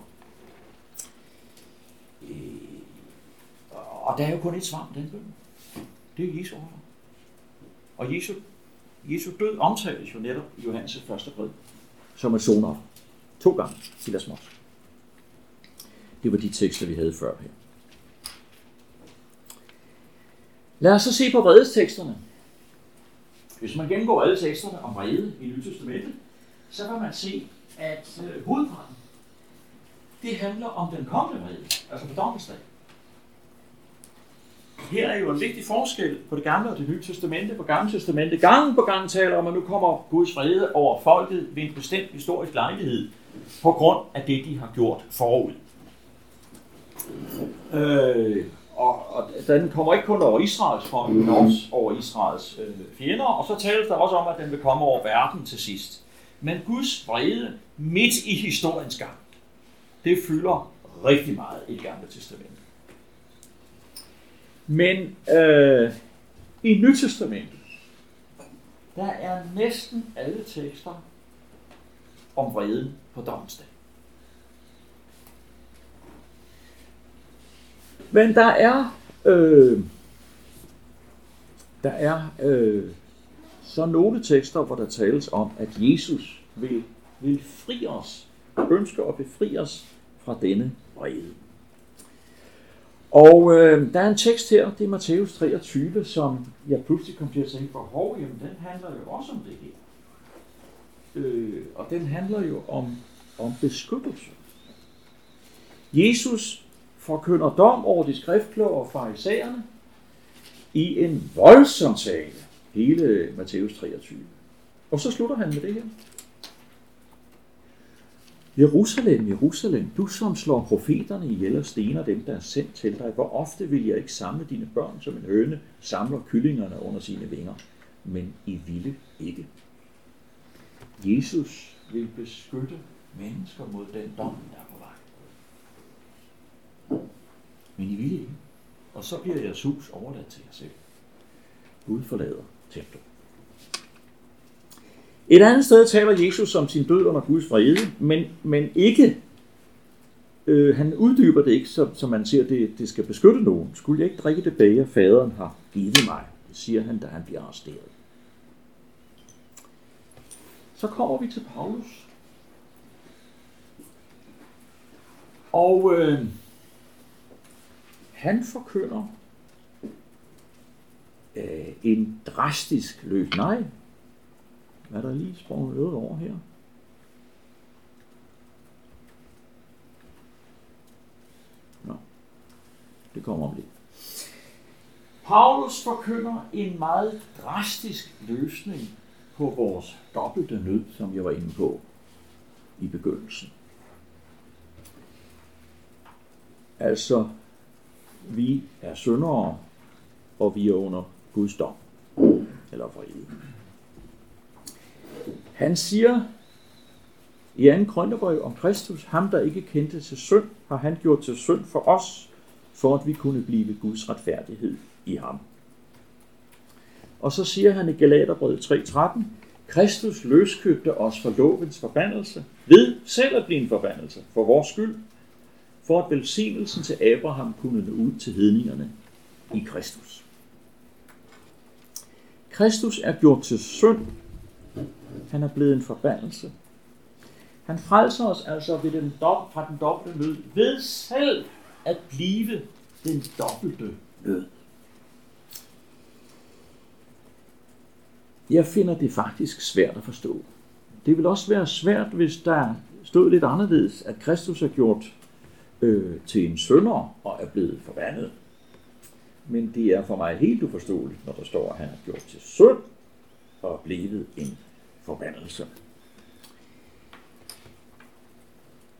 Øh, og der er jo kun et svar på den bøn. Det er Jesu offer. Og Jesu, Jesu død omtales jo netop i Johannes første brev som et zonoffer. To gange, Silas Mos. Det var de tekster, vi havde før her. Lad os så se på vredesteksterne. Hvis man gennemgår alle teksterne om vrede i Nye Testamentet, så kan man se, at øh, hovedparten, det handler om den kommende vrede, altså på dommedag. Her er jo en vigtig forskel på det gamle og det nye testamente. På gamle testamente gang på gang taler om, at nu kommer Guds vrede over folket ved en bestemt historisk lejlighed, på grund af det, de har gjort forud. Øh, og, og den kommer ikke kun over Israels folk, men også over Israels øh, fjender, og så tales der også om, at den vil komme over verden til sidst. Men Guds vrede midt i historiens gang, det fylder rigtig meget i det gamle testament. Men øh, i Nytestamentet, der er næsten alle tekster om vreden på domsdag. Men der er, øh, der er øh, så nogle tekster, hvor der tales om, at Jesus vil, vil fri os, ønsker at befri os fra denne vrede. Og øh, der er en tekst her, det er Matthæus 23, som jeg pludselig kom til at tænke på, hov, jamen den handler jo også om det her. Øh, og den handler jo om, om beskyttelse. Jesus forkynder dom over de skriftkloge og farisæerne i en voldsom tale, hele Matthæus 23. Og så slutter han med det her. Jerusalem, Jerusalem, du som slår profeterne ihjel og stener dem, der er sendt til dig, hvor ofte vil jeg ikke samle dine børn, som en høne samler kyllingerne under sine vinger, men I ville ikke. Jesus vil beskytte mennesker mod den dom, der er på vej. Men I ville ikke. Og så bliver jeres hus overladt til jer selv. Gud forlader templet. Et andet sted taler Jesus om sin død under Guds vrede, men, men ikke, øh, han uddyber det ikke, så, så man siger, at det, det skal beskytte nogen. Skulle jeg ikke drikke det bager, faderen har givet mig? Det siger han, da han bliver arresteret. Så kommer vi til Paulus. Og øh, han forkynder øh, en drastisk løs. Nej, er der lige sprunget noget over her? Nå, det kommer om lidt. Paulus forkynder en meget drastisk løsning på vores dobbelte nød, som jeg var inde på i begyndelsen. Altså, vi er syndere, og vi er under Guds dom, eller vrede. Han siger i 2. Krønterbrev om Kristus, ham der ikke kendte til synd, har han gjort til synd for os, for at vi kunne blive Guds retfærdighed i ham. Og så siger han i Galaterbrevet 3.13, Kristus løskøbte os for lovens forbandelse, ved selv at blive en forbandelse for vores skyld, for at velsignelsen til Abraham kunne nå ud til hedningerne i Kristus. Kristus er gjort til synd han er blevet en forbandelse. Han frelser os altså ved den dom, fra den dobbelte nød, ved selv at blive den dobbelte nød. Jeg finder det faktisk svært at forstå. Det vil også være svært, hvis der stod lidt anderledes, at Kristus er gjort øh, til en sønder og er blevet forbandet. Men det er for mig helt uforståeligt, når der står, at han er gjort til synd og blevet en forbandelse.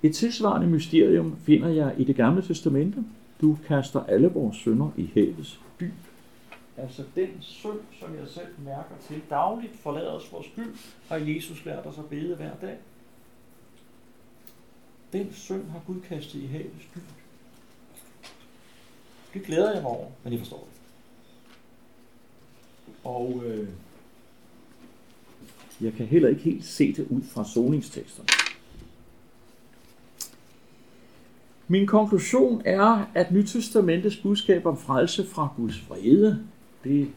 Et tilsvarende mysterium finder jeg i det gamle testamente. Du kaster alle vores synder i havets dyb. Altså den synd, som jeg selv mærker til dagligt, forlader os vores skyld, har Jesus lært os at bede hver dag. Den synd har Gud kastet i havets dyb. Det glæder jeg mig over, men jeg forstår det. Og øh, jeg kan heller ikke helt se det ud fra soningsteksterne. Min konklusion er, at Nytestamentets budskab om frelse fra Guds vrede, det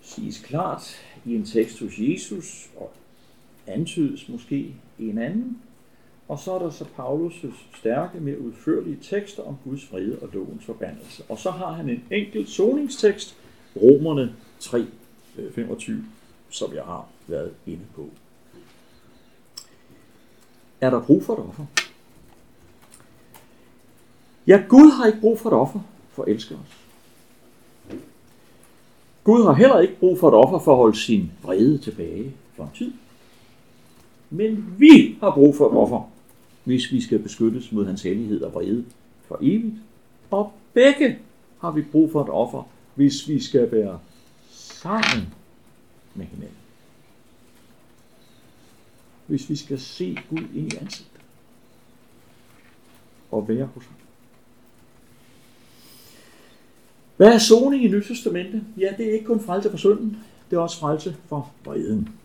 siges klart i en tekst hos Jesus, og antydes måske i en anden. Og så er der så Paulus' stærke, mere udførlige tekster om Guds vrede og lovens forbandelse. Og så har han en enkelt soningstekst, Romerne 3, 25, øh, som jeg har været inde på. Er der brug for et offer? Ja, Gud har ikke brug for et offer for at elske os. Gud har heller ikke brug for et offer for at holde sin vrede tilbage for en tid. Men vi har brug for et offer, hvis vi skal beskyttes mod hans hellighed og vrede for evigt. Og begge har vi brug for et offer, hvis vi skal være sammen med hinanden. Hvis vi skal se Gud ind i ansigtet og være hos ham. Hvad er soning i Nyt Testamente? Ja, det er ikke kun frelse for synden, det er også frelse for vreden.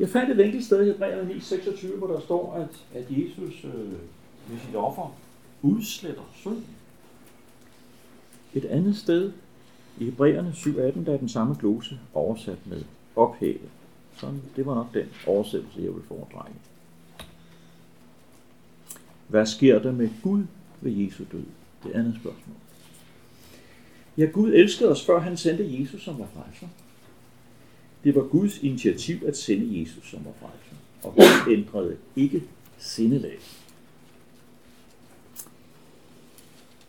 Jeg fandt et enkelt sted i Hebræerne 9:26, hvor der står, at, at Jesus øh, med sit offer udsletter synd. Et andet sted i Hebræerne 7:18, der er den samme glose oversat med ophæve. Sådan, det var nok den oversættelse, jeg vil foretrække. Hvad sker der med Gud ved Jesu død? Det andet spørgsmål. Ja, Gud elskede os, før han sendte Jesus, som var frelser. Det var Guds initiativ at sende Jesus, som var frelser. Og Gud ændrede ikke sindelag.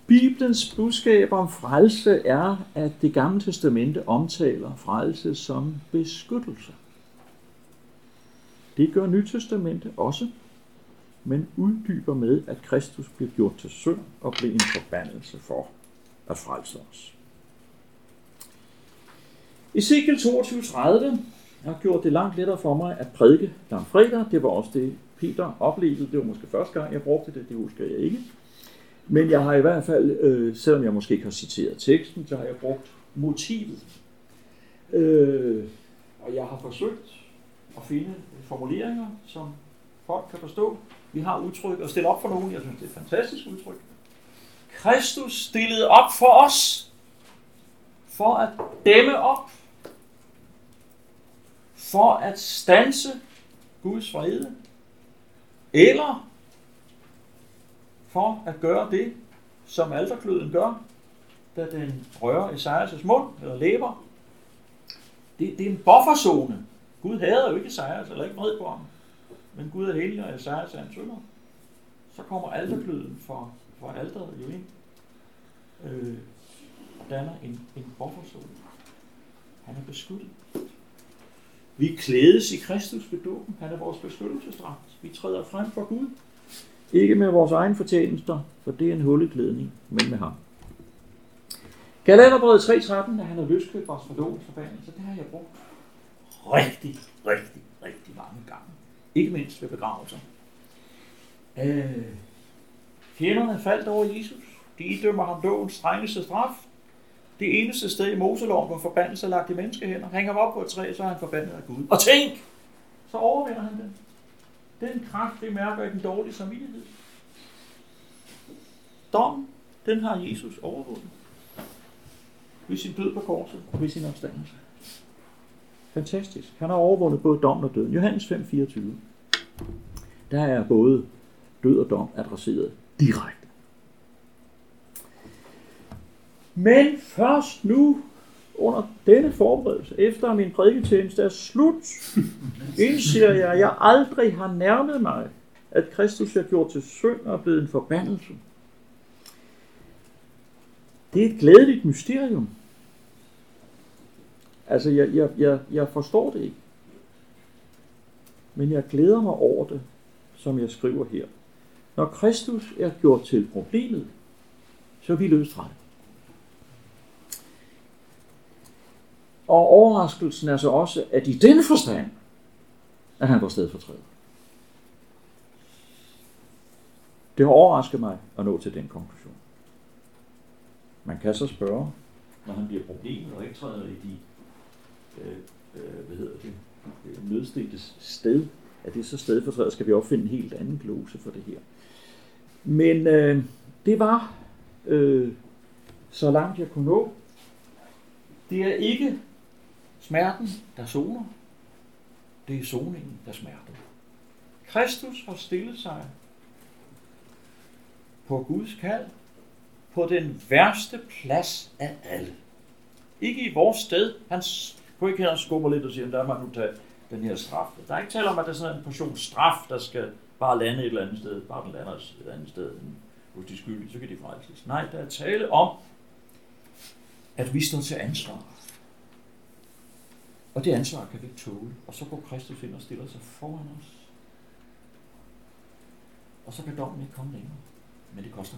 Bibelens budskab om frelse er, at det gamle testamente omtaler frelse som beskyttelse. Det gør Nytestamentet også, men uddyber med, at Kristus blev gjort til synd og blev en forbandelse for at frelse os. Ezekiel 22.30 har gjort det langt lettere for mig at prædike langfredag. Det var også det, Peter oplevede. Det var måske første gang, jeg brugte det. Det husker jeg ikke. Men jeg har i hvert fald, øh, selvom jeg måske ikke har citeret teksten, så har jeg brugt motivet. Øh, og jeg har forsøgt at finde formuleringer, som folk kan forstå. Vi har udtryk og stille op for nogen. Jeg synes, det er et fantastisk udtryk. Kristus stillede op for os, for at dæmme op for at stanse Guds vrede, eller for at gøre det, som alterkløden gør, da den rører Esajas mund eller læber. Det, det er en bufferzone. Gud hader jo ikke Esajas eller ikke vred på ham. Men Gud er hellig, og Esajas er en synder. Så kommer alterkløden for, for alteret jo ind. Øh, danner en, en bufferzone. Han er beskyttet. Vi klædes i Kristus ved dåben. Han er vores beskyttelsesdragt. Vi træder frem for Gud. Ikke med vores egen fortjenester, for det er en hulleklædning, men med ham. Galaterbrevet 3.13, at han har løskøbt vores forbandelse, det har jeg brugt rigtig, rigtig, rigtig mange gange. Ikke mindst ved begravelser. Øh, fjenderne faldt over Jesus. De idømmer ham lovens strengeste straf. Det eneste sted i Moseloven, hvor forbandelse er lagt i menneskehænder. Hænger op på et træ, så er han forbandet af Gud. Og tænk, så overvinder han den. Den kraft, det mærker i den dårlige samvittighed. Dom, den har Jesus overvundet. Ved sin død på korset og ved sin opstandelse. Fantastisk. Han har overvundet både dom og døden. Johannes 5:24. Der er både død og dom adresseret direkte. Men først nu, under denne forberedelse, efter min prædiketjeneste er slut, indser jeg, at jeg aldrig har nærmet mig, at Kristus er gjort til synd og blevet en forbandelse. Det er et glædeligt mysterium. Altså, jeg, jeg, jeg, jeg forstår det ikke. Men jeg glæder mig over det, som jeg skriver her. Når Kristus er gjort til problemet, så er vi løst fra det. Og overraskelsen er så også, at i den forstand, at han var stedfortræder. Det har overrasket mig at nå til den konklusion. Man kan så spørge, når han bliver problemet og ikke træder i de øh, øh, hvad hedder det, øh, nødstiltes sted, at det er så stedfortræder, skal vi opfinde en helt anden glose for det her. Men øh, det var øh, så langt jeg kunne nå. Det er ikke smerten, der soner. Det er soningen, der smerter. Kristus har stillet sig på Guds kald på den værste plads af alle. Ikke i vores sted. Han kunne ikke have skubber lidt og siger, der må nu tage den her straf. Der er ikke tale om, at der er sådan en portion straf, der skal bare lande et eller andet sted. Bare den lander et andet sted end hos de skyldige, så kan de frelses. Nej, der er tale om, at vi står til ansvar. Og det ansvar kan vi ikke tåle. Og så går Kristus ind og stiller sig foran os. Og så kan dommen ikke komme længere. Men det koster ham.